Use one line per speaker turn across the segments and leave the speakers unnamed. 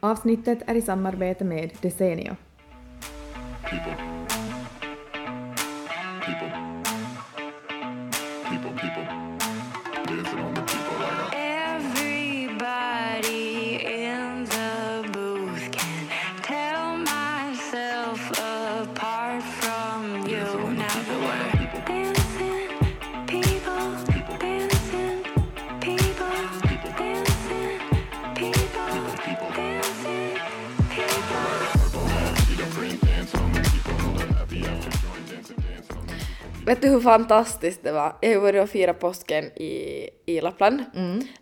Avsnittet är i samarbete med Desenio.
people,
Vet du hur fantastiskt det var? Jag har varit och firat påsken i, i Lappland.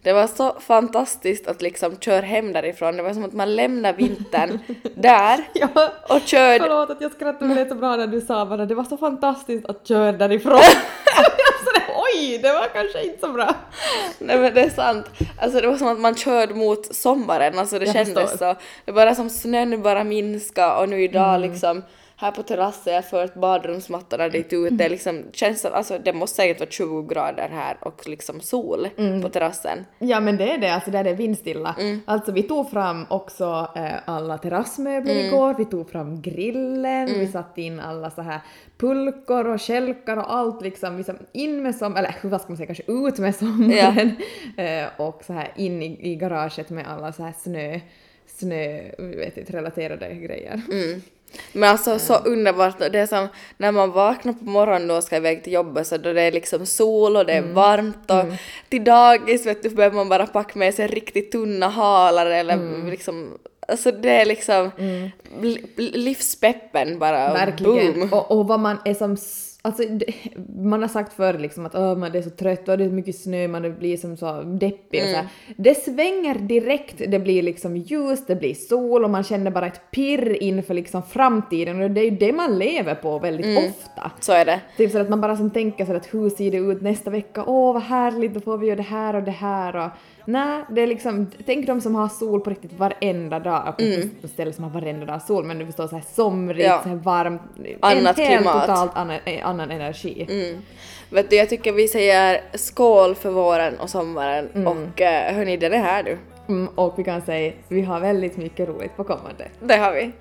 Det var så fantastiskt att liksom köra hem därifrån. Det var som att man lämnar vintern där
Ja,
och körde...
förlåt att jag skrattade men det så bra när du sa bara det var så fantastiskt att köra därifrån. oj, det var kanske inte så bra.
Nej men det är sant. Alltså det var som att man körde mot sommaren. Alltså det
Jag
kändes
förstår.
så. Det bara som snön bara minska och nu idag
Mm.
liksom här på terrassen, jag har fört badrumsmattorna dit ut. Det liksom känns som, alltså det måste säkert vara 20 grader här och liksom sol
Mm.
på terrassen.
Ja men det är det, alltså där det är vindstilla. Alltså vi tog fram också eh, alla terrassmöbler igår, vi tog fram grillen, vi satte in alla så här pulkor och kälkar och allt liksom, liksom in med som, eller vad ska man säga, kanske ut med sommaren. Eh, och så här in i, i garaget med alla så här snö, snö, vet inte, relaterade grejer.
Men alltså så underbart, det är som när man vaknar på morgonen och ska iväg till jobbet så då det är liksom sol och det är varmt och till dagis vet du behöver man bara packa med sig riktigt tunna halar eller liksom Alltså det är liksom bl- livspeppen bara.
Verkligen.
Boom.
Och, och vad man är som... Alltså, man har sagt förr liksom att "Åh, man är så trött och det är så mycket snö, man blir som så deppig och så här. Det svänger direkt, det blir liksom ljus, det blir sol och man känner bara ett pirr inför liksom framtiden och det är ju det man lever på väldigt ofta.
Så är det.
Typ så att man bara som tänker så att hur ser det ut nästa vecka? Åh vad härligt, då får vi göra det här och det här och nej, det är liksom, tänk de som har sol på riktigt varenda dag, och mm. på ställen som har varenda dag sol, men du förstår så här somrigt,
Ja.
så här varmt,
Annat
en helt
klimat.
totalt annan, eh, annan energi.
Mm. Vet du, jag tycker vi säger skål för våren och sommaren och eh, hörni, den är här nu.
Mm, och vi kan säga, vi har väldigt mycket roligt på kommande.
Det har vi.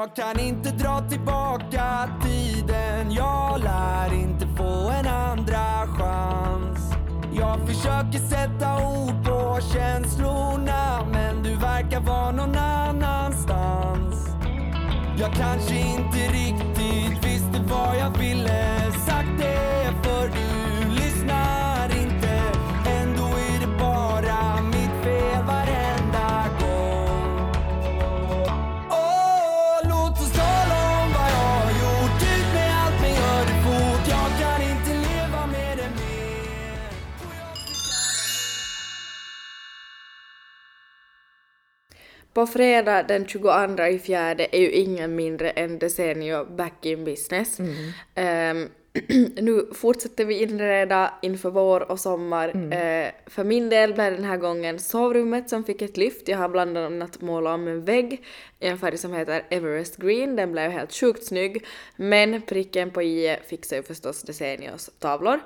Jag kan inte dra tillbaka tiden. Jag lär inte få en andra chans. Jag försöker sätta ord på känslorna Men du verkar vara någon annanstans. Jag kanske inte riktigt visste vad jag ville Sagt det
På fredag den 22 i fjärde är ju ingen mindre än Desenio back in business. Ehm, nu fortsätter vi inreda inför vår och sommar. Eh, för min del blev den här gången sovrummet som fick ett lyft. Jag har bland annat målat om en vägg i en färg som heter Everest Green. Den blev helt sjukt snygg. Men pricken på i fixar ju förstås Desenios tavlor.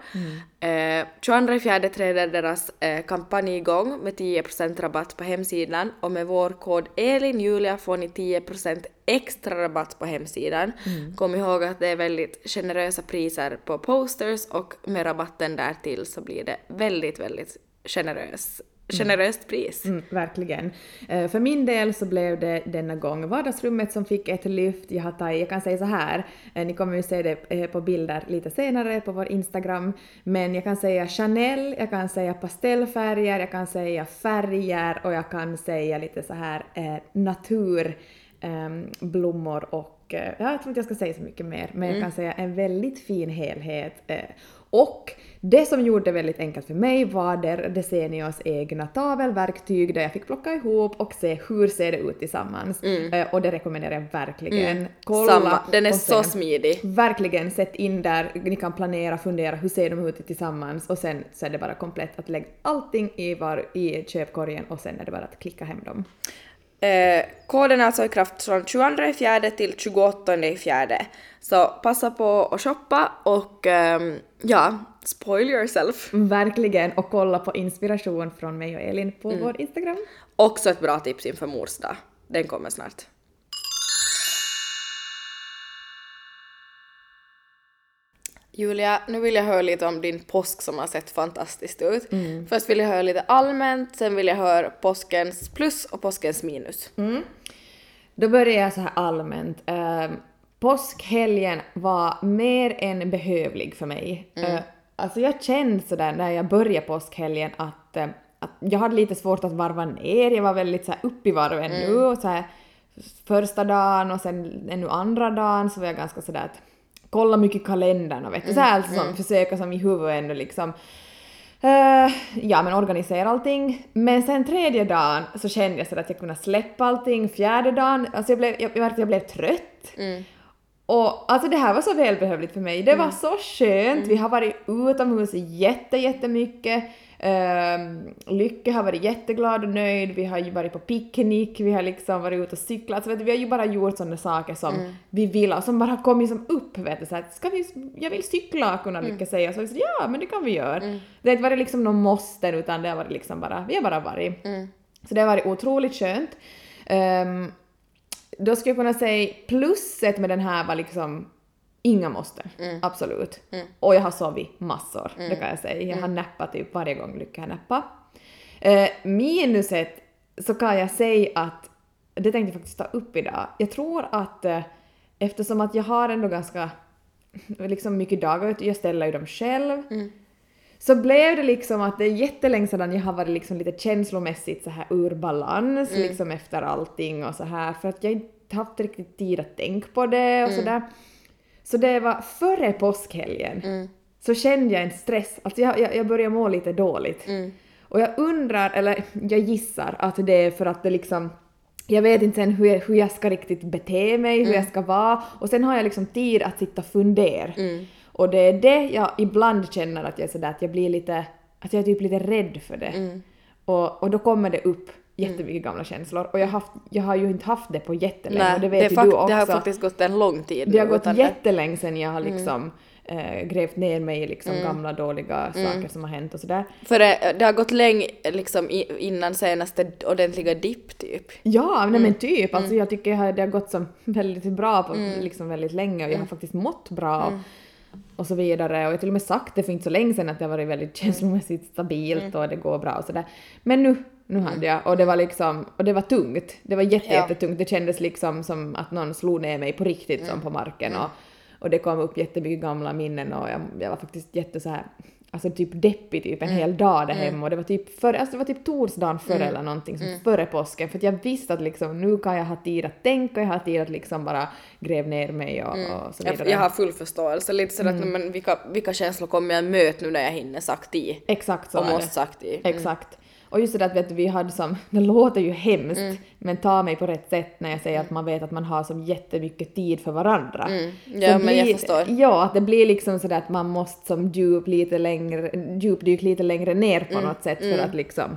Eh, 22 fjärde träder deras eh, kampanj igång med 10% rabatt på hemsidan och med vår kod ELINJULIA får ni 10% extra rabatt på hemsidan. Kom ihåg att det är väldigt generösa priser på posters och med rabatten där till så blir det väldigt, väldigt generös, generöst pris.
Mm, verkligen. Eh, för min del så blev det denna gång vardagsrummet som fick ett lyft. Jag, har tagit, jag kan säga så här, eh, ni kommer ju se det eh, på bilder lite senare på vår Instagram, men jag kan säga Chanel, jag kan säga pastellfärger, jag kan säga färger och jag kan säga lite så här natur, blommor och eh, ja, jag tror inte jag ska säga så mycket mer, men jag kan säga en väldigt fin helhet. Eh, Och det som gjorde det väldigt enkelt för mig var där Decenios egna tavelverktyg där jag fick plocka ihop och se hur ser det ut tillsammans. Eh, Och det rekommenderar jag verkligen. Kolla
Mm. Samma, den är så smidig.
Verkligen, sätt in där, ni kan planera, fundera, hur ser de ut tillsammans och sen så är det bara komplett att lägga allting i, var, i köpkorgen och sen är det bara att klicka hem dem.
Eh, koden är alltså i kraft från 22 i fjärde till 28 i fjärde. Så passa på att shoppa och ehm, ja, spoil yourself.
Verkligen, och kolla på inspiration från mig och Elin på
Mm.
vår Instagram.
Också ett bra tips inför mors dag. Den kommer snart. Julia, nu vill jag höra lite om din påsk som har sett fantastiskt ut. Först vill jag höra lite allmänt, sen vill jag höra påskens plus och påskens minus.
Då börjar jag så här allmänt. Eh, påskhelgen var mer än behövlig för mig. Eh, alltså jag kände sådär när jag började påskhelgen att, eh, att jag hade lite svårt att varva ner. Jag var väldigt så här upp i varv ännu. Och så här, första dagen och sen ännu andra dagen så var jag ganska sådär att kolla mycket kalendern och vet du, så här alltså som försöka som i huvudet ännu liksom Eh, ja men organisera allting. Men sen tredje dagen så kände jag så att jag kunde släppa allting. Fjärde dagen, alltså jag blev, jag, jag, jag blev trött. Och alltså det här var så välbehövligt för mig. Det var så skönt. Vi har varit utomhus jätte, jättemycket. Um, Lycke har varit jätteglad och nöjd. Vi har ju varit på picknick, vi har liksom varit ute och cyklat. Alltså, vet du, vi har ju bara gjort sådana saker som vi vill och som bara har kommit som upp. Vet du, så att, ska vi, jag vill cykla, kunna Lycka säga. Så vi sa, ja men det kan vi göra. Det har inte varit liksom någon måste utan det har varit liksom bara, vi har bara varit. Så det har varit otroligt skönt. Ehm, då skulle jag kunna säga plusset med den här var liksom inga måste. Absolut. Och jag har sovit massor, det kan jag säga. Jag har nappat typ varje gång Lycka har nappat. Eh, minuset så kan jag säga att, det tänkte jag faktiskt ta upp idag, jag tror att eh, eftersom att jag har ändå ganska liksom mycket dagar, jag ställer ju dem själv, så blev det liksom att det är jättelänge sedan jag har varit liksom lite känslomässigt så här ur balans liksom efter allting och så här för att jag inte haft riktigt tid att tänka på det och sådär. Så det var före påskhelgen så kände jag en stress, alltså jag, jag, jag började må lite dåligt. Och jag undrar, eller jag gissar att det är för att det liksom jag vet inte sen hur jag, hur jag ska riktigt bete mig, hur jag ska vara. Och sen har jag liksom tid att sitta och fundera. Och det är det jag ibland känner att jag är sådär att jag blir lite, att jag är typ lite rädd för det. Och, och då kommer det upp jättemycket gamla känslor. Och jag, har haft, jag har ju inte haft det på jättelänge och det vet
är
ju du också.
det har faktiskt gått en lång tid
Det har gått jättelänge sedan jag har liksom eh, grävt ner mig i liksom gamla dåliga saker som har hänt och sådär.
För det, det har gått länge liksom i, innan senaste ordentliga dipp typ.
Ja, nej men typ. Alltså jag tycker det har gått som väldigt bra på liksom väldigt länge och jag har faktiskt mått bra och, så vidare. Och jag har till och med sagt det för inte så länge sedan att det har varit väldigt känslomässigt stabilt och det går bra och sådär. Men nu, nu hade jag och det var liksom, och det var tungt. Det var jätte,
Ja.
jättetungt. Det kändes liksom som att någon slog ner mig på riktigt som på marken och, och det kom upp jättemycket gamla minnen och jag, jag var faktiskt jätte så här Alltså typ deppig typ en hel dag där hemma och det var typ före, alltså det var typ torsdagen före eller någonting som före påsken för att jag visste att liksom nu kan jag ha tid att tänka, jag har tid att liksom bara gräva ner mig och, och så vidare.
Jag, jag har full förståelse, lite sådär
Mm.
att men vilka, vilka känslor kommer jag möta nu när jag hinner sagt i?
Exakt så
och måste sagt i.
Exakt. Och just det där att vet du, vi hade som, det låter ju hemskt,
Mm.
men ta mig på rätt sätt när jag säger att man vet att man har som jättemycket tid för varandra.
Mm. Ja, men jag
blir-
förstår.
Ja, att det blir liksom sådär att man måste som djup lite längre, djupdyka lite längre ner på
Mm.
något sätt för att liksom...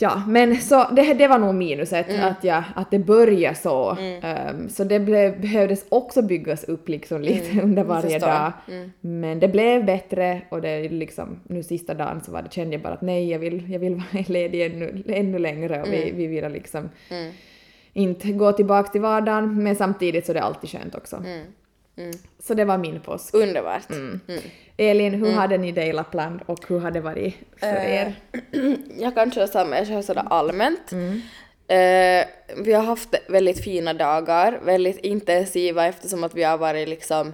Mm. Ja, men så det, det var nog minuset,
Mm.
att, jag, att det började så. Ehm, så det blev, behövdes också byggas upp liksom lite under varje
Mm.
dag. Men det blev bättre och det liksom, nu sista dagen så var det, kände jag bara att nej, jag vill, jag vill vara ledig ännu, ännu längre och vi,
Mm.
vi vill liksom inte gå tillbaka till vardagen, men samtidigt så är det alltid skönt också.
Mm.
Så det var min påsk.
Underbart.
Mm. Elin, hur hade ni det i Lappland och hur hade det varit för
Eh,
er?
Jag kan köra samma, jag kör sådär allmänt.
Mm.
Eh, vi har haft väldigt fina dagar, väldigt intensiva eftersom att vi har varit liksom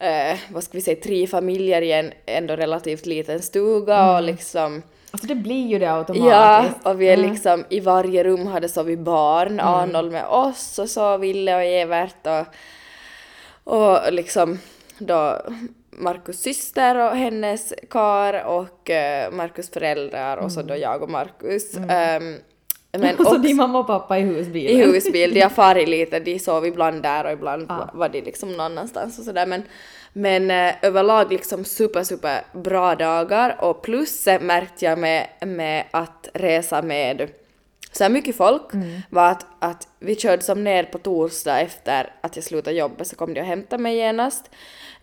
eh, vad ska vi säga, tre familjer i en ändå relativt liten stuga
Mm.
och liksom
Alltså det blir ju det
Ja,
automatiskt.
och vi är
Mm.
liksom i varje rum hade sovit barn, Arnold med oss och så Ville och Evert och, och liksom då Markus syster och hennes kar och eh, Markus föräldrar och så då jag och Markus. Ehm, men
Och så
också
din mamma och pappa i
i
husbilen.
husbil, de har farit lite, de sov ibland där och ibland var de liksom någon annanstans och sådär. Men men eh, överlag liksom super super bra dagar. Och plusset märkte jag med, med att resa med så här mycket folk var att, att vi körde som ner på torsdag efter att jag slutade jobbet så kom de och hämtade mig genast.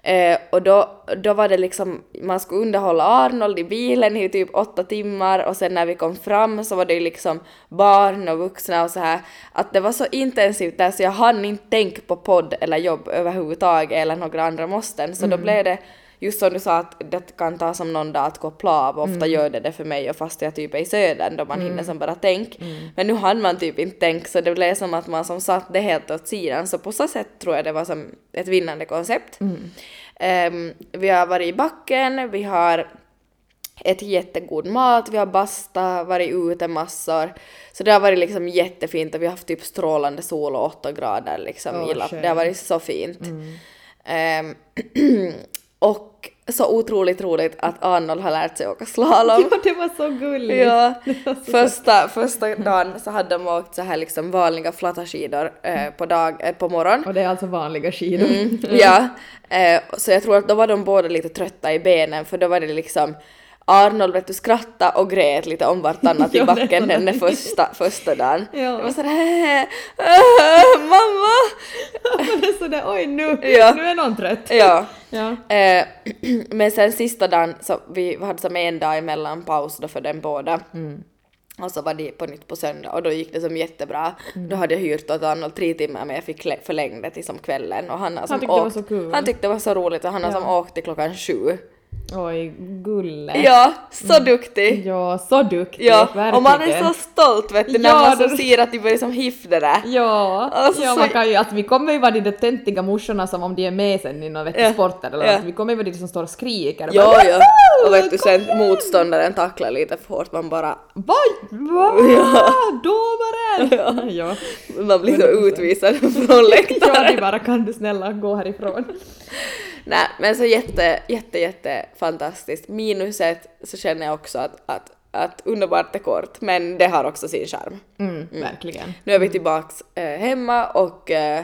Eh, och då, då var det liksom, man skulle underhålla Arnold i bilen i typ åtta timmar och sen när vi kom fram så var det liksom barn och vuxna och så här. Att det var så intensivt där så jag hann inte tänka på podd eller jobb överhuvudtaget eller några andra måsten. Så då blev det just som du sa att det kan ta som någon dag att koppla av, ofta gör det det för mig och fast jag typ är i södern då man hinner som bara tänk. Men nu hann man typ inte tänka så det blev som att man som satt det helt åt sidan så på så sätt tror jag det var som ett vinnande koncept. Ehm, vi har varit i backen, vi har ätit jättegod mat, vi har basta, varit ute massor. Så det har varit liksom jättefint och vi har haft typ strålande sol och 8 grader liksom i Lapp. Det har varit så fint. Ehm, och så otroligt roligt att Arnold har lärt sig åka slalom.
Ja, det var så gulligt.
Ja,
så-
första, första dagen så hade de åkt så här liksom vanliga flatta skidor eh, på, dag, eh, på morgonen.
Och det är alltså vanliga skidor.
Mm, ja, eh, så jag tror att då var de båda lite trötta i benen för då var det liksom Arnold vet du skratta och grät lite om vartannat i backen den där första, första dagen.
Ja.
Det var sådär äh, mamma!
det är sådär oj nu,
Ja.
nu är någon trött.
Ja.
Ja.
Eh, men sen sista dagen så vi hade som en dag emellan paus då för den båda.
Mm.
Och så var det på nytt på söndag och då gick det som jättebra.
Mm.
Då hade jag hyrt åt Arnold tre timmar men jag fick lä- förlänga det till som kvällen och han har som
tyckte det var
åkt,
så kul.
Han tyckte det var så roligt och han har
Ja.
som åkt till klockan sju.
Oj, gulle.
Ja, så duktig!
Ja, så duktig.
Ja,
verkligen.
och man är så stolt vet du när
Ja,
man så
det-
ser att de börjar som hiff det där.
Ja,
Alltså,
ja
så-
man kan ju, alltså, vi kommer ju vara de där töntiga morsorna som om de är med sen i vettig
Ja,
sport eller
ja.
något. Vi kommer ju vara de som står och skriker. och
Ja,
bara,
ja. Och vet du sen motståndaren tacklar lite för hårt, man bara
Vad? Vad?
Ja.
Domaren! Ja.
man blir så
100%.
utvisad från
ja,
läktaren.
de bara kan du snälla gå härifrån.
Nej, men så jätte, jätte, jätte fantastiskt. Minuset så känner jag också att, att, att underbart är kort, men det har också sin charm.
Mm, Verkligen.
Nu är vi tillbaks eh, hemma och eh,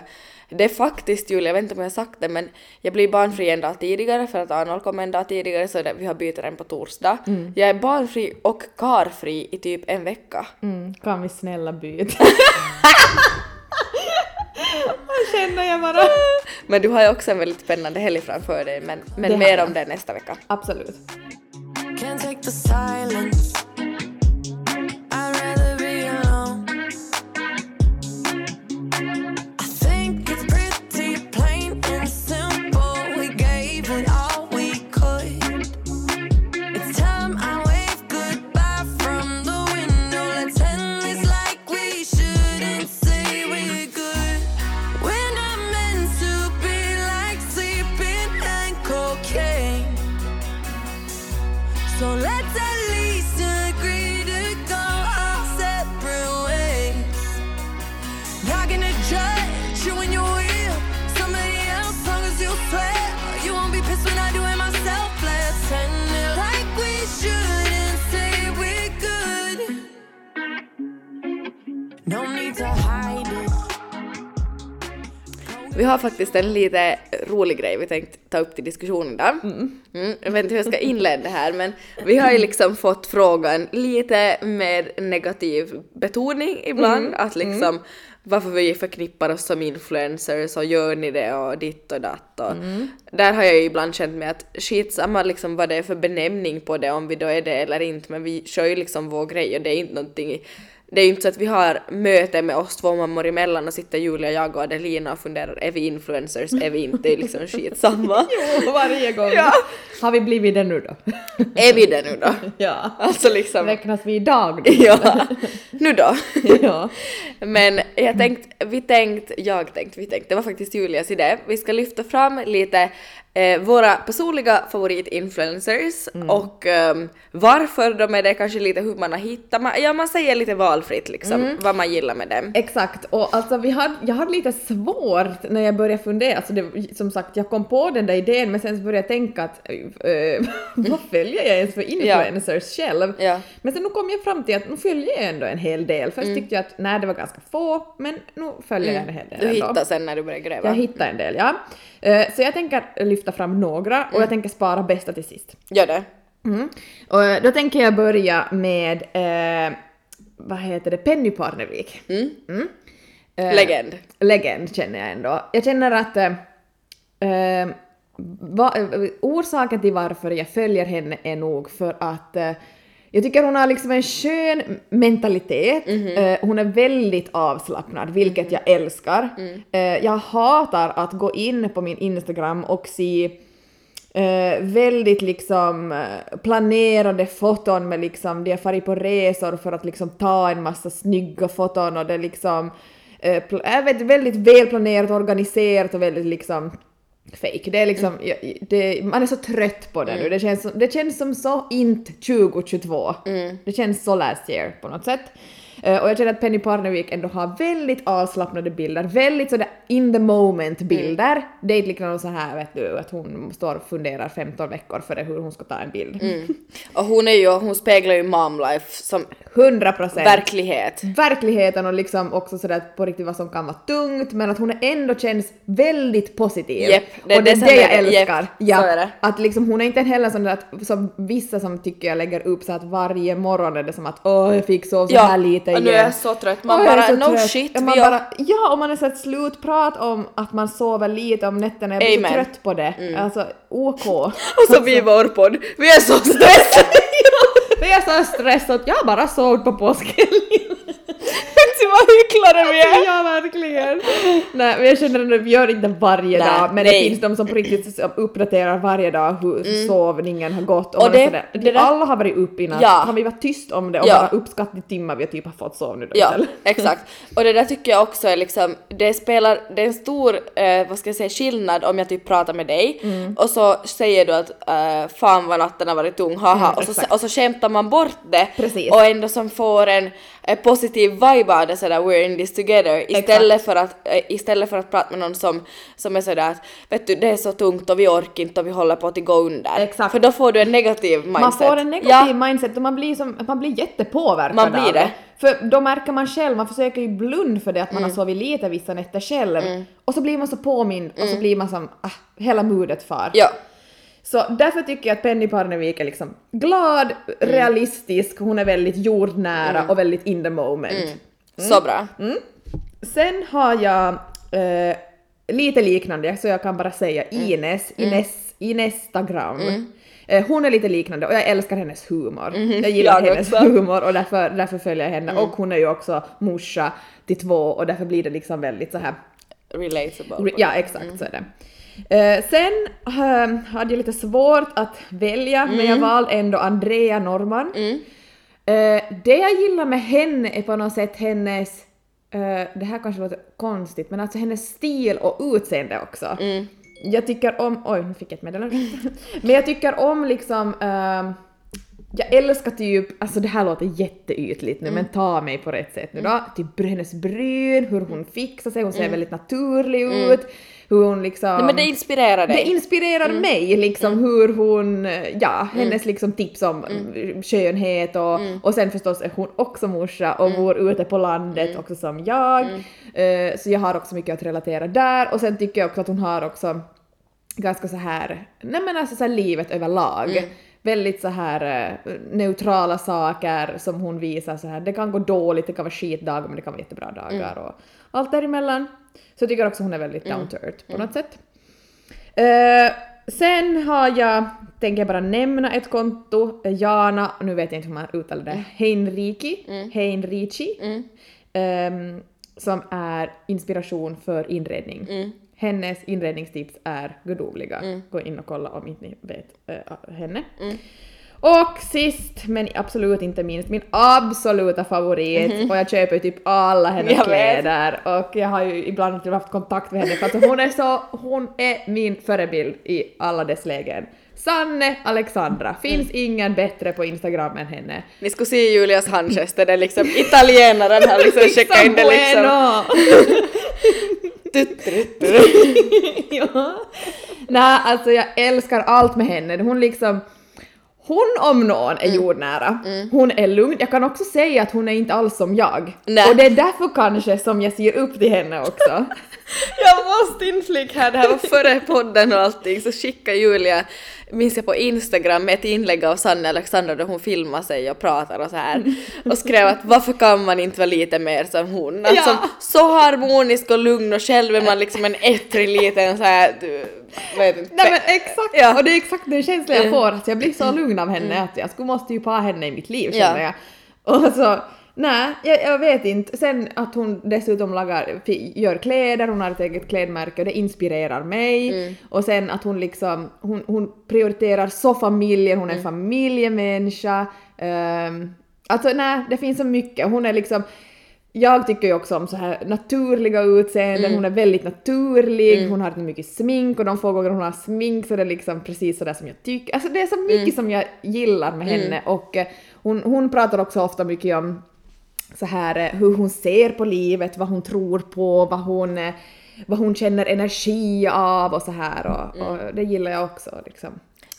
det är faktiskt Julia, jag vet inte om jag har sagt det, men jag blir barnfri en dag tidigare för att Arnold kom en dag tidigare så det, vi har bytt den på torsdag. Jag är barnfri och karfri i typ en vecka.
Mm, kan vi snälla byta? Vad känner jag bara?
Men du har ju också en väldigt spännande helg framför dig, men, men mer
jag.
om det nästa vecka.
Absolut.
Har faktiskt en lite rolig grej vi tänkt ta upp till diskussion idag. Mm. Jag vet inte hur jag ska inleda det här men vi har ju liksom fått frågan lite med negativ betoning ibland att liksom varför vi förknippar oss som influencers och gör ni det och ditt och datt och där har jag ju ibland känt mig att skitsamma liksom vad det är för benämning på det om vi då är det eller inte men vi kör ju liksom vår grej och det är inte någonting det är ju inte så att vi har möte med oss två mammor emellan och sitter Julia, jag och Adelina och funderar är vi influencers, är vi inte, det är liksom skitsamma.
Jo, varje gång.
Ja.
Har vi blivit det nu då?
Är vi det nu då?
ja.
Alltså liksom,
Räknas vi idag då?
ja, nu då.
ja.
Men jag tänkt, vi tänkt, jag tänkt, vi tänkt, det var faktiskt Julias idé. Vi ska lyfta fram lite eh, våra personliga favoritinfluencers
Mm.
och ehm, varför de är det, kanske lite hur man har hittat, man, ja man säger lite valfritt liksom
Mm.
vad man gillar med dem.
Exakt, och alltså vi hade, jag hade lite svårt när jag började fundera, alltså det, som sagt jag kom på den där idén men sen började jag tänka att äh, vad följer jag ens för influencers själv?
Ja.
Men sen nu kom jag fram till att nu följer jag ändå en hel del. Först tyckte jag att nej det var ganska få men nu följer jag en hel del
Du
ändå.
hittar sen när du börjar gräva.
Jag hittade en del, ja. Eh, Så jag tänker lyfta fram några och jag tänker spara bästa till sist.
Gör det.
Mm. Och eh, då tänker jag börja med, eh, vad heter det, Penny Parnevik. Mm. Eh,
Legend.
Legend känner jag ändå. Jag känner att eh, eh, va, orsaken till varför jag följer henne är nog för att jag tycker hon har liksom en skön mentalitet. Eh, hon är väldigt avslappnad, vilket jag älskar. Eh, jag hatar att gå in på min Instagram och se eh, väldigt liksom planerade foton med liksom, de har farit på resor för att liksom ta en massa snygga foton och det är liksom, jag vet, väldigt välplanerat, organiserat och väldigt liksom fake. Det är liksom, ja, det, man är så trött på det nu. Det känns, som, det känns som så inte 2022. Det känns så last year på något sätt. Eh, och jag känner att Penny Parnevik ändå har väldigt avslappnade bilder, väldigt sådär in the moment bilder. Det är inte liksom så här vet du att hon står och funderar 15 veckor före hur hon ska ta en bild.
Och hon är ju, hon speglar ju mom life som
100 procent.
verklighet.
verkligheten och liksom också sådär på riktigt vad som kan vara tungt men att hon ändå känns väldigt positiv.
Japp, det
och det är
det
jag
är det.
älskar.
Japp, så är det.
Att liksom hon är inte heller sån där att, som vissa som tycker jag lägger upp så att varje morgon är det som att åh jag fick sova så
Ja,
här lite
och nu är
igen.
jag så trött. Man bara,
så
no
trött.
shit,
man
har-
bara, ja och man är så ett slutprat om att man sover lite om nätterna. Jag blir
Amen.
så trött på det. Alltså OK.
Och så vi i vår podd, vi är så stressade!
Jag är så stressad, jag har bara sovit på påskhelgen.
Se vad hycklare vi är!
Ja, verkligen. Nej, men jag känner att vi gör inte varje
Nej,
dag, men
nej. Mm.
det finns de som på riktigt uppdaterar varje dag hur sovningen har gått.
Och
är
det- det där-
Alla har varit uppe innan,
Ja.
kan vi vara tyst om det och
Ja.
bara uppskatta de timmar vi typ har fått sova nu då
Ja,
istället?
exakt. Och det där tycker jag också är liksom, det spelar, det är en stor, eh, vad ska jag säga, skillnad om jag typ pratar med dig
Mm.
och så säger du att eh, fan vad natten har varit tung, haha,
Mm,
och, så, och så skämtar man bort det
Precis.
och ändå som får en, eh, positiv vibe av det sådär we're in this together istället för, att, eh, istället för att prata med någon som, som är sådär att vet du det är så tungt och vi orkar inte och vi håller på att gå under.
Exakt.
För då får du en negativ mindset.
Man får en negativ
ja,
mindset och man blir, som, man blir jättepåverkad
Man blir
av
det.
För då märker man själv, man försöker ju blunda för det att man
Mm.
har sovit lite vissa nätter själv. Och så blir man så påmind och så blir man som, ah, hela modet far.
Mm. ja.
Så därför tycker jag att Penny Parnevik är liksom glad,
Mm.
realistisk, hon är väldigt jordnära och väldigt in the moment.
Mm. Så bra.
Sen har jag eh, lite liknande, så jag kan bara säga
Mm.
Ines, Ines, Instagram. Eh, hon är lite liknande och jag älskar hennes humor. Jag gillar
jag
hennes
också. Mm.
humor och därför, därför följer jag henne. Och hon är ju också morsa till två och därför blir det liksom väldigt så här
Relatable.
Re- Ja, exakt så är det. Eh, sen eh, hade jag lite svårt att välja, men jag valde ändå Andrea Norman. Eh, det jag gillar med henne är på något sätt hennes, eh, det här kanske låter konstigt, men alltså hennes stil och utseende också. Jag tycker om, oj nu fick jag ett meddelande. men jag tycker om liksom ehm, jag älskar typ, alltså det här låter jätteytligt nu men ta mig på rätt sätt nu då, typ br- hennes bryn, hur hon fixar sig, hon ser väldigt naturlig ut, hur hon liksom...
Nej, men det inspirerar dig.
Det inspirerar mig liksom hur hon, ja, hennes liksom tips om mm. skönhet och, och sen förstås är hon också morsa och bor ute på landet också som jag. Eh, så jag har också mycket att relatera där och sen tycker jag också att hon har också ganska så här, nej men alltså så livet överlag. Väldigt så här eh, neutrala saker som hon visar så här. Det kan gå dåligt, det kan vara skitdagar men det kan vara jättebra dagar och allt däremellan. Så jag tycker också hon är väldigt down to earth på något sätt. Eh, sen har jag, tänker jag bara nämna ett konto, eh, Jana, nu vet jag inte hur man uttalar det, Heinriki, Heinrici, ehm, som är inspiration för inredning. Hennes inredningstips är gudomliga. Gå in och kolla om inte ni vet eh, henne. Och sist, men absolut inte minst, min absoluta favorit, och jag köper ju typ alla hennes.
Jag vet.
kläder och jag har ju ibland haft kontakt med henne för att hon är så, hon är min förebild i alla dess lägen. Sanne Alexandra, finns
Mm.
ingen bättre på Instagram än henne.
Ni skulle se Julias handgester, det är liksom italienaren har liksom checkat in det liksom.
ja. Nej, alltså jag älskar allt med henne. Hon liksom... Hon om någon
Mm.
är jordnära. Hon är lugn. Jag kan också säga att hon är inte alls som jag.
Nej.
Och det är därför kanske som jag ser upp till henne också.
Jag måste inflika här, det här var före podden och allting, så skickade Julia, minns jag på Instagram, ett inlägg av Sanne Alexandra där hon filmar sig och pratar och så här och skrev att varför kan man inte vara lite mer som hon? Alltså
Ja.
så harmonisk och lugn och själv är man liksom en ettrig liten så här, du, vet inte.
Nej men exakt!
Ja. Mm.
Och det är exakt den känslan jag får, att jag blir så lugn av henne att jag skulle måste ju ha henne i mitt liv känner jag. Och så, nej, jag, jag vet inte. Sen att hon dessutom lagar, gör kläder, hon har ett eget klädmärke och det inspirerar mig.
Mm.
Och sen att hon liksom, hon, hon prioriterar så familjen, hon är
Mm.
familjemänniska. Um, alltså nej, det finns så mycket. Hon är liksom jag tycker ju också om så här naturliga utseenden,
Mm.
hon är väldigt naturlig, hon har inte mycket smink och de få gånger hon har smink så det är liksom precis sådär som jag tycker. Alltså det är så mycket
Mm.
som jag gillar med henne och eh, hon, hon pratar också ofta mycket om så här eh, hur hon ser på livet, vad hon tror på, vad hon, eh, vad hon känner energi av och så här. Och, och det gillar jag också liksom.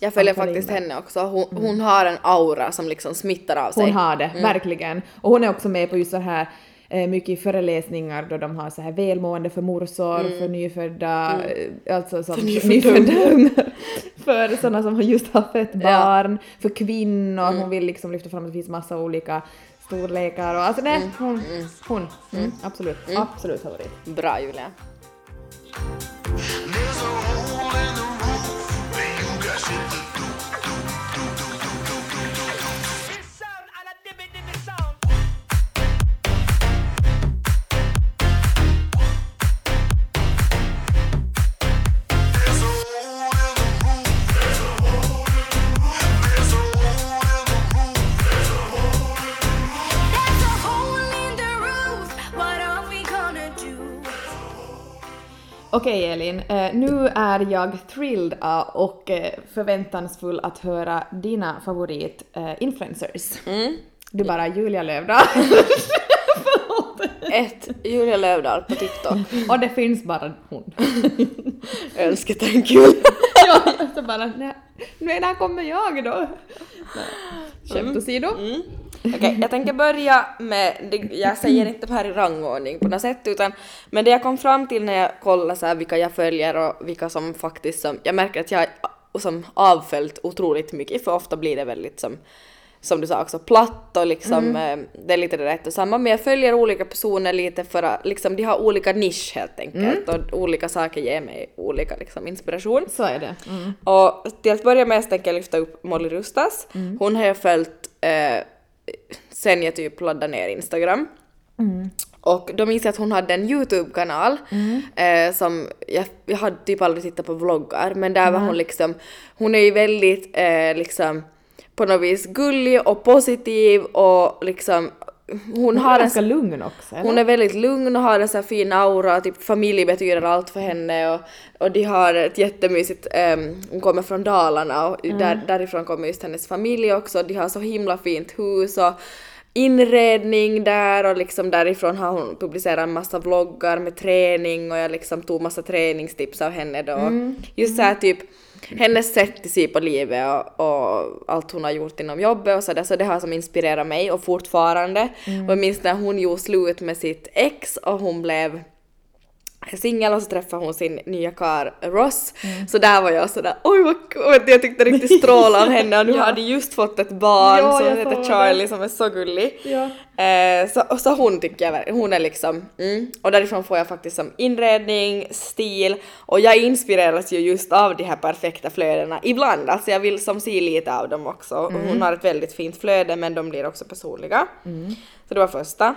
Jag följer faktiskt henne också, hon, hon har en aura som liksom smittar av sig.
Hon har det, verkligen. Och hon är också med på just så här eh, mycket föreläsningar då de har så här välmående för morsor, för nyfödda, eh, alltså som nyfödda. ungar, för sådana som har just har fött barn, för kvinnor, hon vill liksom lyfta fram att det finns massa olika storlekar och alltså nej, hon, hon, mm, absolut, absolut favorit.
Bra Julia.
Okej Elin, eh, nu är jag thrilled eh, och eh, förväntansfull att höra dina favorit eh, influencers. Du bara Julia Lövdahl.
Ett, Julia Lövdahl på TikTok.
och det finns bara hon.
Önsketänk Julia.
ja, så bara, nej, nej, när kommer jag då? Skämt åsido.
Okej, jag tänker börja med, jag säger inte det här i rangordning på något sätt utan men det jag kom fram till när jag kollade så här vilka jag följer och vilka som faktiskt som, jag märker att jag som avföljt otroligt mycket för ofta blir det väldigt som som du sa också platt och liksom eh, det är lite det rätt och samma men jag följer olika personer lite för att liksom de har olika nisch helt enkelt och olika saker ger mig olika liksom inspiration.
Så är det. Mm.
Och till att börja med så tänker jag lyfta upp Molly Rustas. Hon har jag följt eh, sen jag typ laddade ner Instagram. Och då minns jag att hon hade en YouTube-kanal eh, som, jag, jag hade typ aldrig tittat på vloggar men där var hon liksom, hon är ju väldigt eh, liksom på något vis gullig och positiv och liksom hon,
Hon
har
är
en
ganska lugn också, eller?
hon är väldigt lugn och har en så här fin aura, typ familj betyder allt för henne och, och de har ett jättemysigt, um, hon kommer från Dalarna och där, därifrån kommer just hennes familj också, de har så himla fint hus och inredning där och liksom därifrån har hon publicerat en massa vloggar med träning och jag liksom tog massa träningstips av henne då. Just såhär typ hennes sätt att se på livet och, och allt hon har gjort inom jobbet och sådär, så det har som inspirerat mig och fortfarande. Och jag minns när hon gjorde slut med sitt ex och hon blev singel och så träffade hon sin nya kar Ross. Så där var jag sådär oj vad kul, jag tyckte riktigt stråla av henne och nu har de just fått ett barn
Ja,
som heter Charlie som är så gullig.
Ja.
Eh, så, så hon tycker jag, hon är liksom, mm, och därifrån får jag faktiskt som inredning, stil och jag inspireras ju just av de här perfekta flödena ibland, alltså jag vill som se lite av dem också. Och hon har ett väldigt fint flöde men de blir också personliga. Så det var första.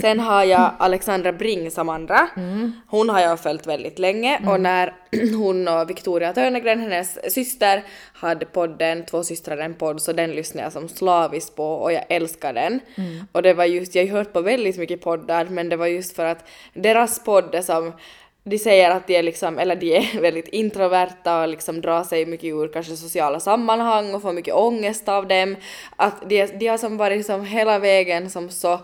Sen har jag Alexandra Bring som andra. Hon har jag följt väldigt länge och när hon och Victoria Törnegren, hennes syster, hade podden Två systrar en podd så den lyssnade jag som slaviskt på och jag älskar den. Och det var just, jag har hört på väldigt mycket poddar men det var just för att deras podd är som de säger att de är liksom, eller de är väldigt introverta och liksom drar sig mycket ur kanske sociala sammanhang och får mycket ångest av dem. Att de, de har som varit som hela vägen som så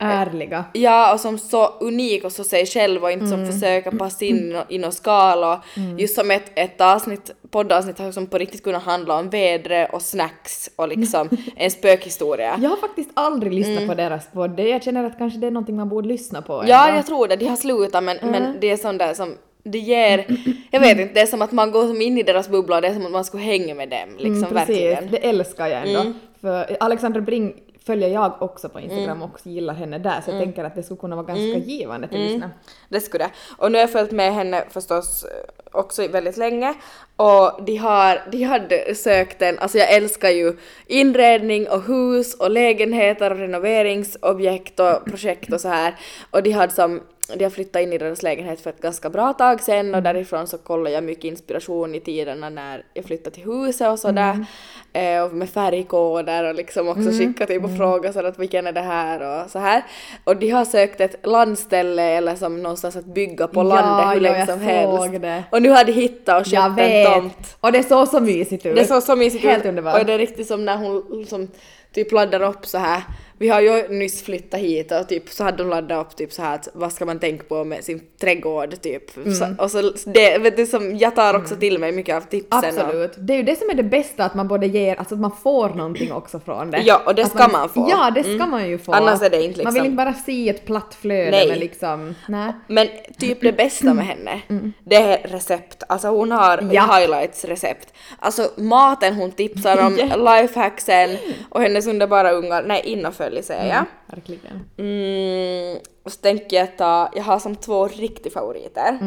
Ärliga.
Ja, och som så unik och så sig själv och inte som försöker passa in nå- i någon skal och just som ett, ett avsnitt, poddavsnitt har som på riktigt kunnat handla om vädret och snacks och liksom en spökhistoria.
Jag har faktiskt aldrig lyssnat på deras podd. Jag känner att kanske det är någonting man borde lyssna på.
Ja,
ändå.
jag tror det. De har slutat men, men det är sånt där som det ger, jag vet inte, det är som att man går som in i deras bubbla och det är som att man skulle hänga med dem liksom
Mm, precis,
verkligen.
det älskar jag ändå. För Alexandra Bring följer jag också på Instagram och gillar henne där så jag tänker att det skulle kunna vara ganska givande till lyssna.
Det skulle det. Och nu har jag följt med henne förstås eh, också väldigt länge. Och de har, de hade sökt en, alltså jag älskar ju inredning och hus och lägenheter och renoveringsobjekt och projekt och så här. Och de hade som de har flyttat in i deras lägenhet för ett ganska bra tag sedan och därifrån så kollar jag mycket inspiration i tiderna när jag flyttade till huset och sådär. Eh, och med färgkoder och liksom också skicka typ och fråga så att vilken är det här och så här. Och de har sökt ett landställe eller som någonstans att bygga på
Ja,
landet hur
ja,
länge
jag
som helst.
såg det.
Och nu har de hittat och
Jag
köpt en tomt.
Och det såg så mysigt ut.
Det såg så mysigt
Helt
ut.
underbart.
Och det är riktigt som när hon som typ laddar upp så här. Vi har ju nyss flyttat hit och typ så hade hon laddat upp typ så här att vad ska man tänka på med sin trädgård typ.
Mm.
Så, och så det, vet du, som, jag tar också till mig mycket av tipsen. Och,
Absolut. Det är ju det som är det bästa, att man både ger, alltså att man får någonting också från det.
Ja, och det
Att
ska man få.
Ja, det ska man ju få.
Annars är det inte
Man vill
liksom-
inte bara se ett platt flöde
Nej.
med liksom, nej.
Men typ det bästa med henne, det är recept. Alltså hon har
Mm. Ja.
highlights recept. Alltså maten hon tipsar om, lifehacksen och hennes underbara ungar, nej innanfölj säger jag.
Verkligen.
Mm, och så tänker jag ta, jag har som två riktiga favoriter.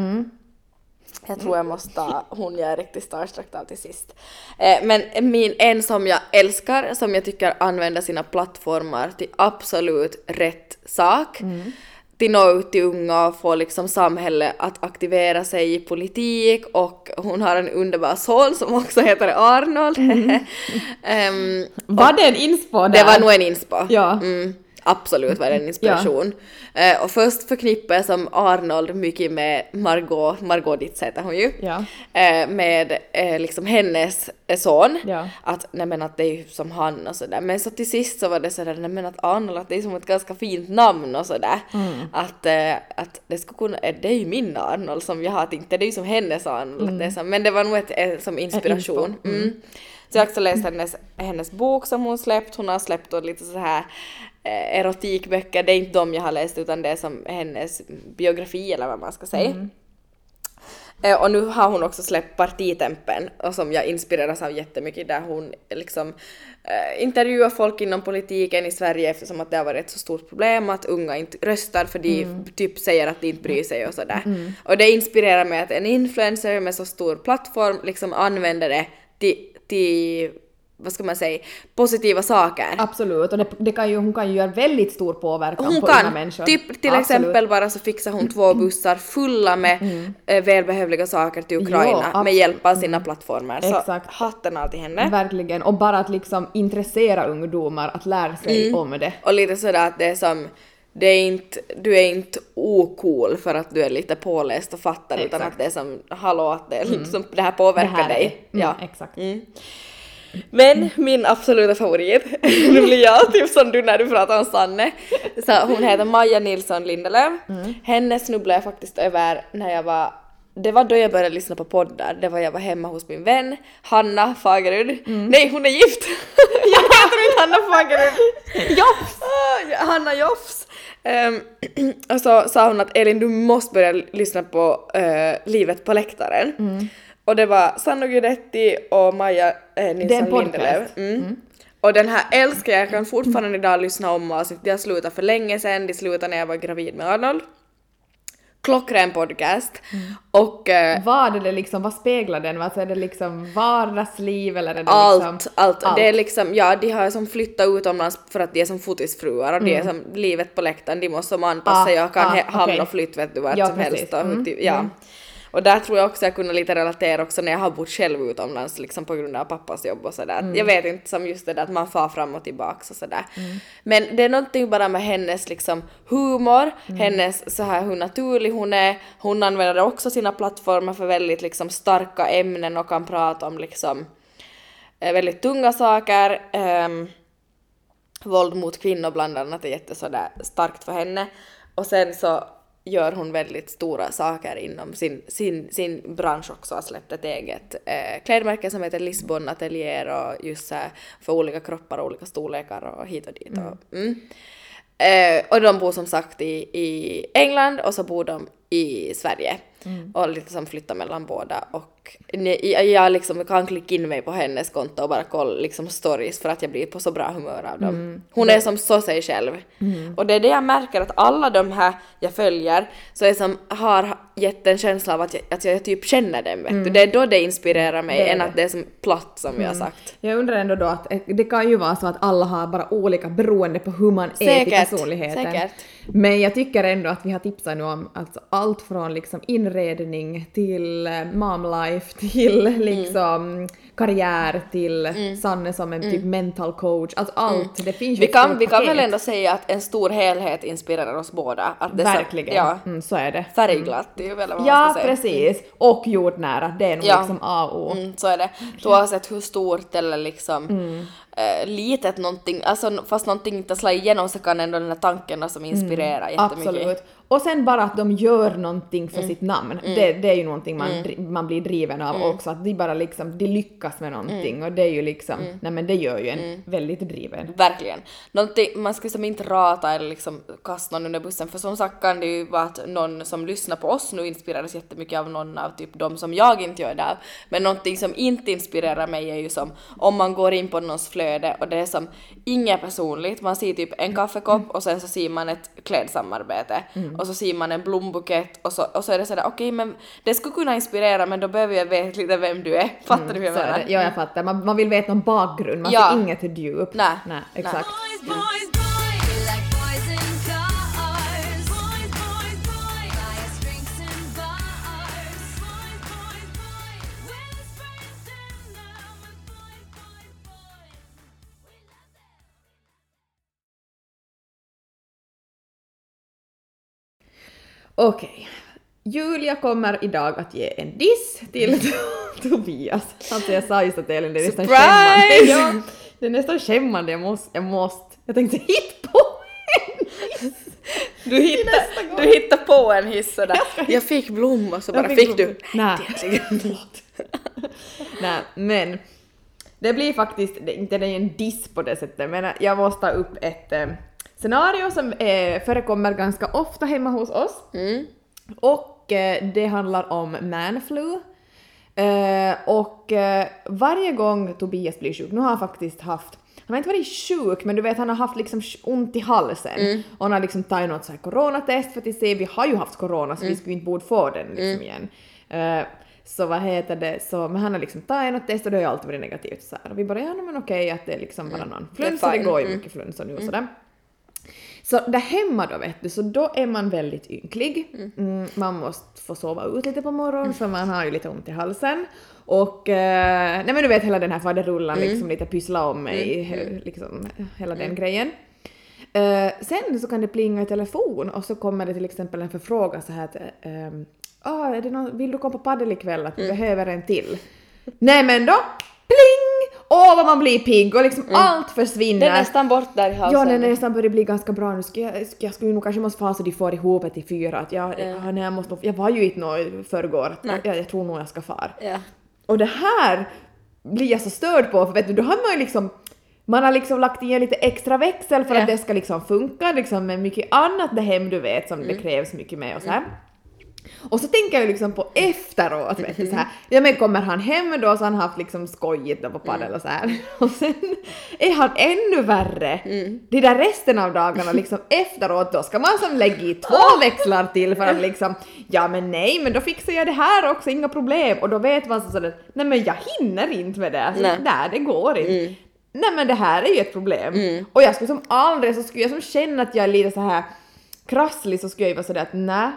Jag tror jag måste ta hon jag är riktigt starstruck av till sist. Eh, men min, en som jag älskar, som jag tycker använder sina plattformar till absolut rätt sak. Till nå ut till unga och få liksom samhället att aktivera sig i politik och hon har en underbar son som också heter Arnold. Ehm,
Var det en inspo där?
det var nog en inspo.
Ja.
Mm, absolut var en inspiration. Eh, och först förknippar jag som Arnold mycket med Margot, Margot Ditz heter hon ju.
Ja.
Eh, med eh, liksom hennes son.
Ja.
Att nej men att det är ju som han och sådär. Men så till sist så var det sådär nej men att Arnold att det är som ett ganska fint namn och sådär.
Mm.
Att, att det skulle kunna, det är ju min Arnold som jag har tänkt, det är ju som hennes Arnold. att Det som, men det var nog ett, som inspiration.
inspo.
Mm. Så jag har också läst hennes, hennes bok som hon släppt. Hon har släppt lite så här erotikböcker. Det är inte de jag har läst utan det är som hennes biografi eller vad man ska säga. Eh, och nu har hon också släppt Partitempen och som jag inspireras av jättemycket där hon liksom eh, intervjuar folk inom politiken i Sverige eftersom att det har varit ett så stort problem att unga inte röstar för de typ säger att de inte bryr sig och sådär. Och det inspirerar mig att en influencer med så stor plattform liksom använder det till, till vad ska man säga, positiva saker.
Absolut, och det, det kan ju, hon kan ju göra väldigt stor påverkan
Hon
på unga
kan,
människor.
typ till
Absolut.
exempel bara så fixar hon två bussar fulla med eh, välbehövliga saker till Ukraina
Ja,
med hjälp av sina plattformar. Så
Exakt.
hatten av till henne.
Verkligen, och bara att liksom intressera ungdomar att lära sig
Mm.
om det.
Och lite sådär att det är som, det är inte, du är inte ocool för att du är lite påläst och fattar utan
Exakt.
att det är som, hallå att det, är liksom, det här påverkar
Det här är-
dig.
Mm,
ja.
exakt.
Mm. Men min absoluta favorit, nu blir jag typ som du när du pratar om Sanne. Så hon heter Maja Nilsson Lindelöf. Henne snubblade jag faktiskt över när jag var det var då jag började lyssna på poddar. Det var jag var hemma hos min vän Hanna Fagerud. Nej, hon är gift! jag heter inte Hanna Fagerud! Jofs! Ah, Hanna Jofs! Ehm, och så sa hon att Elin, du måste börja lyssna på eh, Livet på läktaren. Och det var Sanno Guidetti och Maja eh, Nilsson. Lindelöf. Mm. Och den här älskar jag, jag kan fortfarande idag lyssna om avsnitt. De har slutat för länge sedan, de slutade när jag var gravid med Arnold. klockren podcast.
Mm.
Och eh,
Vad är det liksom, vad speglar den? Alltså är det liksom vardagsliv eller är det
allt,
liksom...
allt, Det är liksom, ja de har som flyttat utomlands för att de är som fotisfruar och de är som livet på läktaren, de måste som anpassa
Mm. Ah,
sig och kan
ah,
hamna
okej.
och flytta vet du vart
Ja,
som
precis.
helst. Och,
Mm,
ja.
mm.
Och där tror jag också jag kunde lite relatera också när jag har bott själv utomlands liksom på grund av pappas jobb och sådär.
Mm.
Jag vet inte som just det där att man far fram och tillbaks och sådär. Men det är någonting bara med hennes liksom humor,
Mm.
hennes så här hur naturlig hon är. Hon använder också sina plattformar för väldigt liksom starka ämnen och kan prata om liksom eh, väldigt tunga saker. ehm, våld mot kvinnor bland annat är jätte sådär starkt för henne. Och sen så gör hon väldigt stora saker inom sin, sin, sin bransch också, har släppt ett eget eh, klädmärke som heter Lisbon Atelier och just så här för olika kroppar och olika storlekar och hit och dit. Och, mm. Eh, och de bor som sagt i, i England och så bor de i Sverige. Och liksom flyttar mellan båda och jag, jag liksom kan klicka in mig på hennes konto och bara kolla liksom stories för att jag blir på så bra humör av dem. Hon är som så sig själv. Och det är det jag märker att alla de här jag följer så är som har gett en känsla av att jag, att jag typ känner dem vet du. Det är då det inspirerar mig
Det
än
det.
att det är som platt som vi har sagt.
Jag undrar ändå då att eh, det kan ju vara så att alla har bara olika beroende på hur man är till
Säkert,
personligheten.
säkert.
Men jag tycker ändå att vi har tipsat nu om alltså allt från liksom inredning till eh, mom life till
Mm.
liksom karriär till Sanne som en typ mental coach. Alltså allt, det finns ju
Mm. Vi
ett
kan, vi kan väl ändå säga att en stor helhet inspirerar oss båda. Att det är så-
Verkligen,
Ja,
mm, så är det.
färgglatt är ju väl vad man
Ja,
ska säga.
precis. Och jordnära, det är nog
Ja.
liksom A och O.
Mm, så är det. Oavsett hur stort eller liksom eh, litet någonting, alltså fast någonting inte slår igenom så kan ändå den här tanken som inspirerar jättemycket.
Absolut. Och sen bara att de gör någonting för sitt namn. Det, det är ju någonting man, dri- man blir driven av också. Att de bara liksom, de lyckas med någonting. Och det är ju liksom, nej men det gör ju en väldigt driven.
Verkligen. Någonting, man ska som inte rata eller liksom kasta någon under bussen. För som sagt kan det ju vara att någon som lyssnar på oss nu inspireras jättemycket av någon av typ de som jag inte gör det av. Men någonting som inte inspirerar mig är ju som om man går in på någons flöde och det är som inget personligt, man ser typ en kaffekopp och sen så ser man ett klädsamarbete och så ser man en blombukett och så, och så är det sådär okej men det skulle kunna inspirera men då behöver jag veta lite vem du är. Fattar du hur jag
är
menar?
Ja, jag fattar. Man, man vill veta någon bakgrund, man
Ja.
ser inget djup.
Nej.
Nej,
Nej.
exakt.
Boys,
Okej. Julia kommer idag att ge en diss till Tobias. Alltså jag sa just att Elin, det är nästan skämmande. Ja, det är nästan skämmande, jag måste, jag måste. Jag tänkte hit på en diss.
Du hittar, du hittar på en hiss sådär. Jag fick blommor så bara
Jag
fick, du.
Nej. Nej, men det blir faktiskt, det, inte det är en diss på det sättet, men jag måste ta upp ett eh, scenario som eh, förekommer ganska ofta hemma hos oss.
Mm.
Och eh, det handlar om manflu. Eh, och eh, varje gång Tobias blir sjuk, nu har han faktiskt haft han har inte varit sjuk, men du vet han har haft liksom ont i halsen.
Mm.
Och han har liksom tagit något så här coronatest för att se, vi har ju haft corona så
Mm.
vi skulle inte borde få den liksom igen. Eh, så vad heter det, så, men han har liksom tagit något test och det har ju alltid varit negativt så här. Och vi bara, ja men okej att det är liksom bara någon flunsa, det,
fine.
går ju
Mm.
mycket flunsa nu och sådär. Så där hemma då vet du, så då är man väldigt ynklig. Mm, man måste få sova ut lite på morgonen för man har ju lite ont i halsen. Och eh, nej men du vet hela den här faderullan liksom lite pyssla om mig, he- liksom hela den grejen. Eh, sen så kan det plinga i telefon och så kommer det till exempel en förfrågan så här att ehm, ah, är det någon, vill du komma på padel ikväll att vi behöver en till? Nej men då, pling! Åh vad man blir pigg och liksom allt försvinner.
Det är nästan bort där i halsen.
Ja, den är nästan börjar bli ganska bra nu. Ska jag, ska jag skulle nog kanske måste så de får ihop det till fyra. Att jag, ja. nej, jag, måste, jag var ju inte nå i förrgår. Jag, jag tror nog jag ska fara.
Ja.
Och det här blir jag så störd på för vet du, då har man ju liksom man har liksom lagt i en lite extra växel för
Ja.
att det ska liksom funka liksom med mycket annat det hem du vet som
Mm.
det krävs mycket med och så här. Och så tänker jag ju liksom på efteråt, vet du, så här, ja men kommer han hem då så han haft liksom skojigt då på padel och så här. Och sen är han ännu värre. De där resten av dagarna liksom efteråt då ska man som lägga i två växlar till för att liksom, ja men nej men då fixar jag det här också, inga problem. Och då vet man så sådär, nej men jag hinner inte med det, alltså,
Nej.
nej det går inte. Nej men det här är ju ett problem. Och jag skulle som aldrig, så skulle jag som känna att jag är lite så här krasslig så skulle jag ju vara sådär att nej,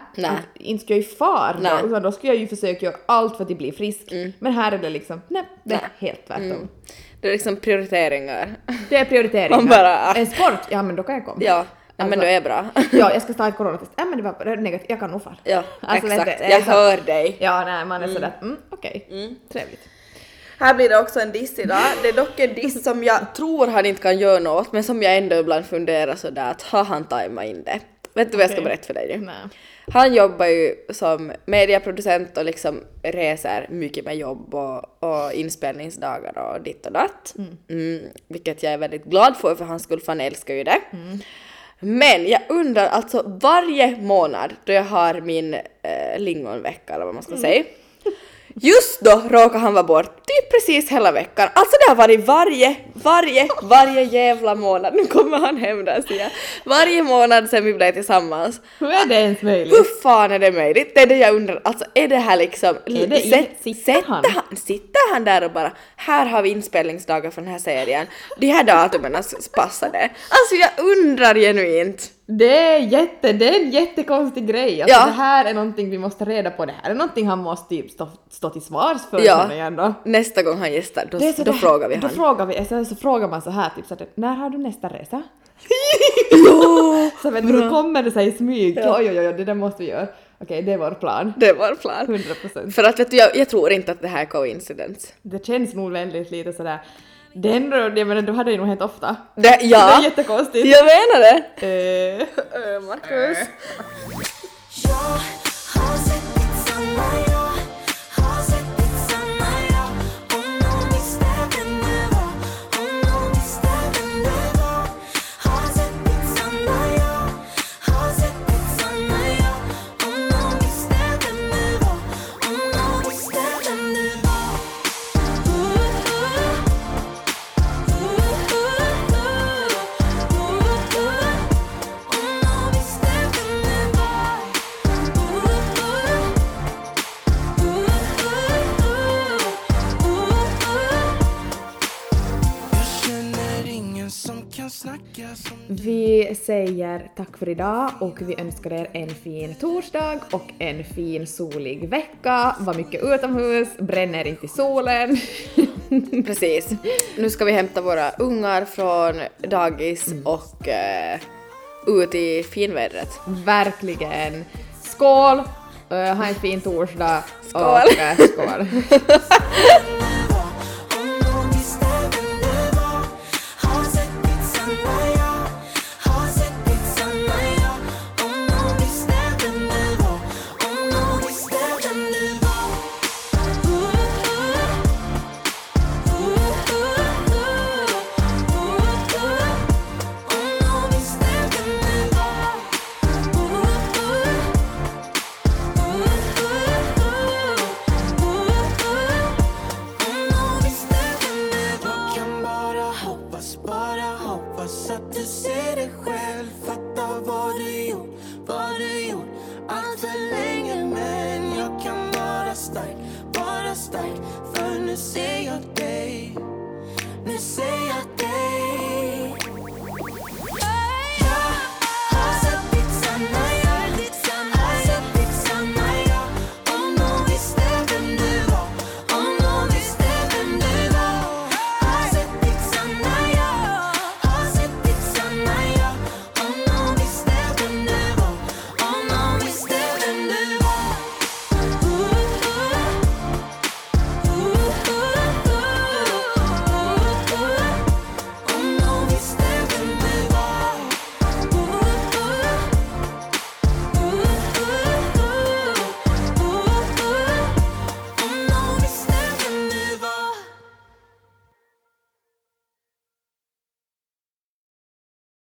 inte- skulle jag ju far
Nej.
då, utan då skulle jag ju försöka göra allt för att bli frisk. Men här är det liksom, nej, det är helt tvärtom.
Det är liksom prioriteringar.
Det är prioriteringar.
Man bara-
En sport, ja men då kan jag komma.
Ja, ja men
Alltså-
det är bra.
Ja, jag ska ta ett coronatest. Ja men det var negativt, jag kan nog fara.
Ja,
Alltså,
exakt.
du, är
Jag
så-
hör dig.
Ja, nej, man är sådär, mm, okej, trevligt.
Här blir det också en diss idag. Det är dock en diss som jag tror han inte kan göra något men som jag ändå ibland funderar sådär att har han tajmat in det? Vet du vad jag ska berätta för dig nu? Han jobbar ju som medieproducent och liksom reser mycket med jobb och, och inspelningsdagar och ditt och datt. Mm, vilket jag är väldigt glad för för hans skull för han älskar ju det. Men jag undrar alltså varje månad då jag har min eh, lingonvecka eller vad man ska säga. Just då råkar han vara bort, typ precis hela veckan. Alltså det har varit varje, varje, varje jävla månad. Nu kommer han hem där ser jag. Varje månad sen vi blev tillsammans.
Hur är det ens möjligt?
Hur fan är det möjligt? Det är det jag undrar. Alltså är det här liksom...
Är det
sätt-
sitter han?
han? Sitter han där och bara här har vi inspelningsdagar för den här serien. De här datumen passar det. Alltså jag undrar genuint.
Det är, jätte, det är en jättekonstig grej. Alltså,
Ja.
Det här är någonting vi måste reda på. Det här är någonting han måste typ stå, stå till svars för
Ja.
jag ändå.
Nästa gång han gästar då,
Det är
då
där-
frågar vi
Då
han.
frågar vi, så, så frågar man så här typ så att när har du nästa resa? så vet du, då kommer det sig i smyg.
Ja.
Oj oj oj, det där måste vi göra. Okej, det är vår plan.
Det var plan.
100 procent.
För att vet du, jag, jag tror inte att det här är coincidence.
Det känns nog väldigt lite sådär. Den då, jag menar, då hade det ju nog hänt ofta.
Det, ja,
Det är jättekonstigt.
jag menar det.
Eh,
Marcus.
Säger tack för idag och vi önskar er en fin torsdag och en fin solig vecka. Var mycket utomhus, bränn er inte i solen.
Precis. Nu ska vi hämta våra ungar från dagis
Mm.
och eh, ut i finvädret.
Verkligen. Skål! Uh, ha en fin torsdag.
Skål.
Och, eh, skål.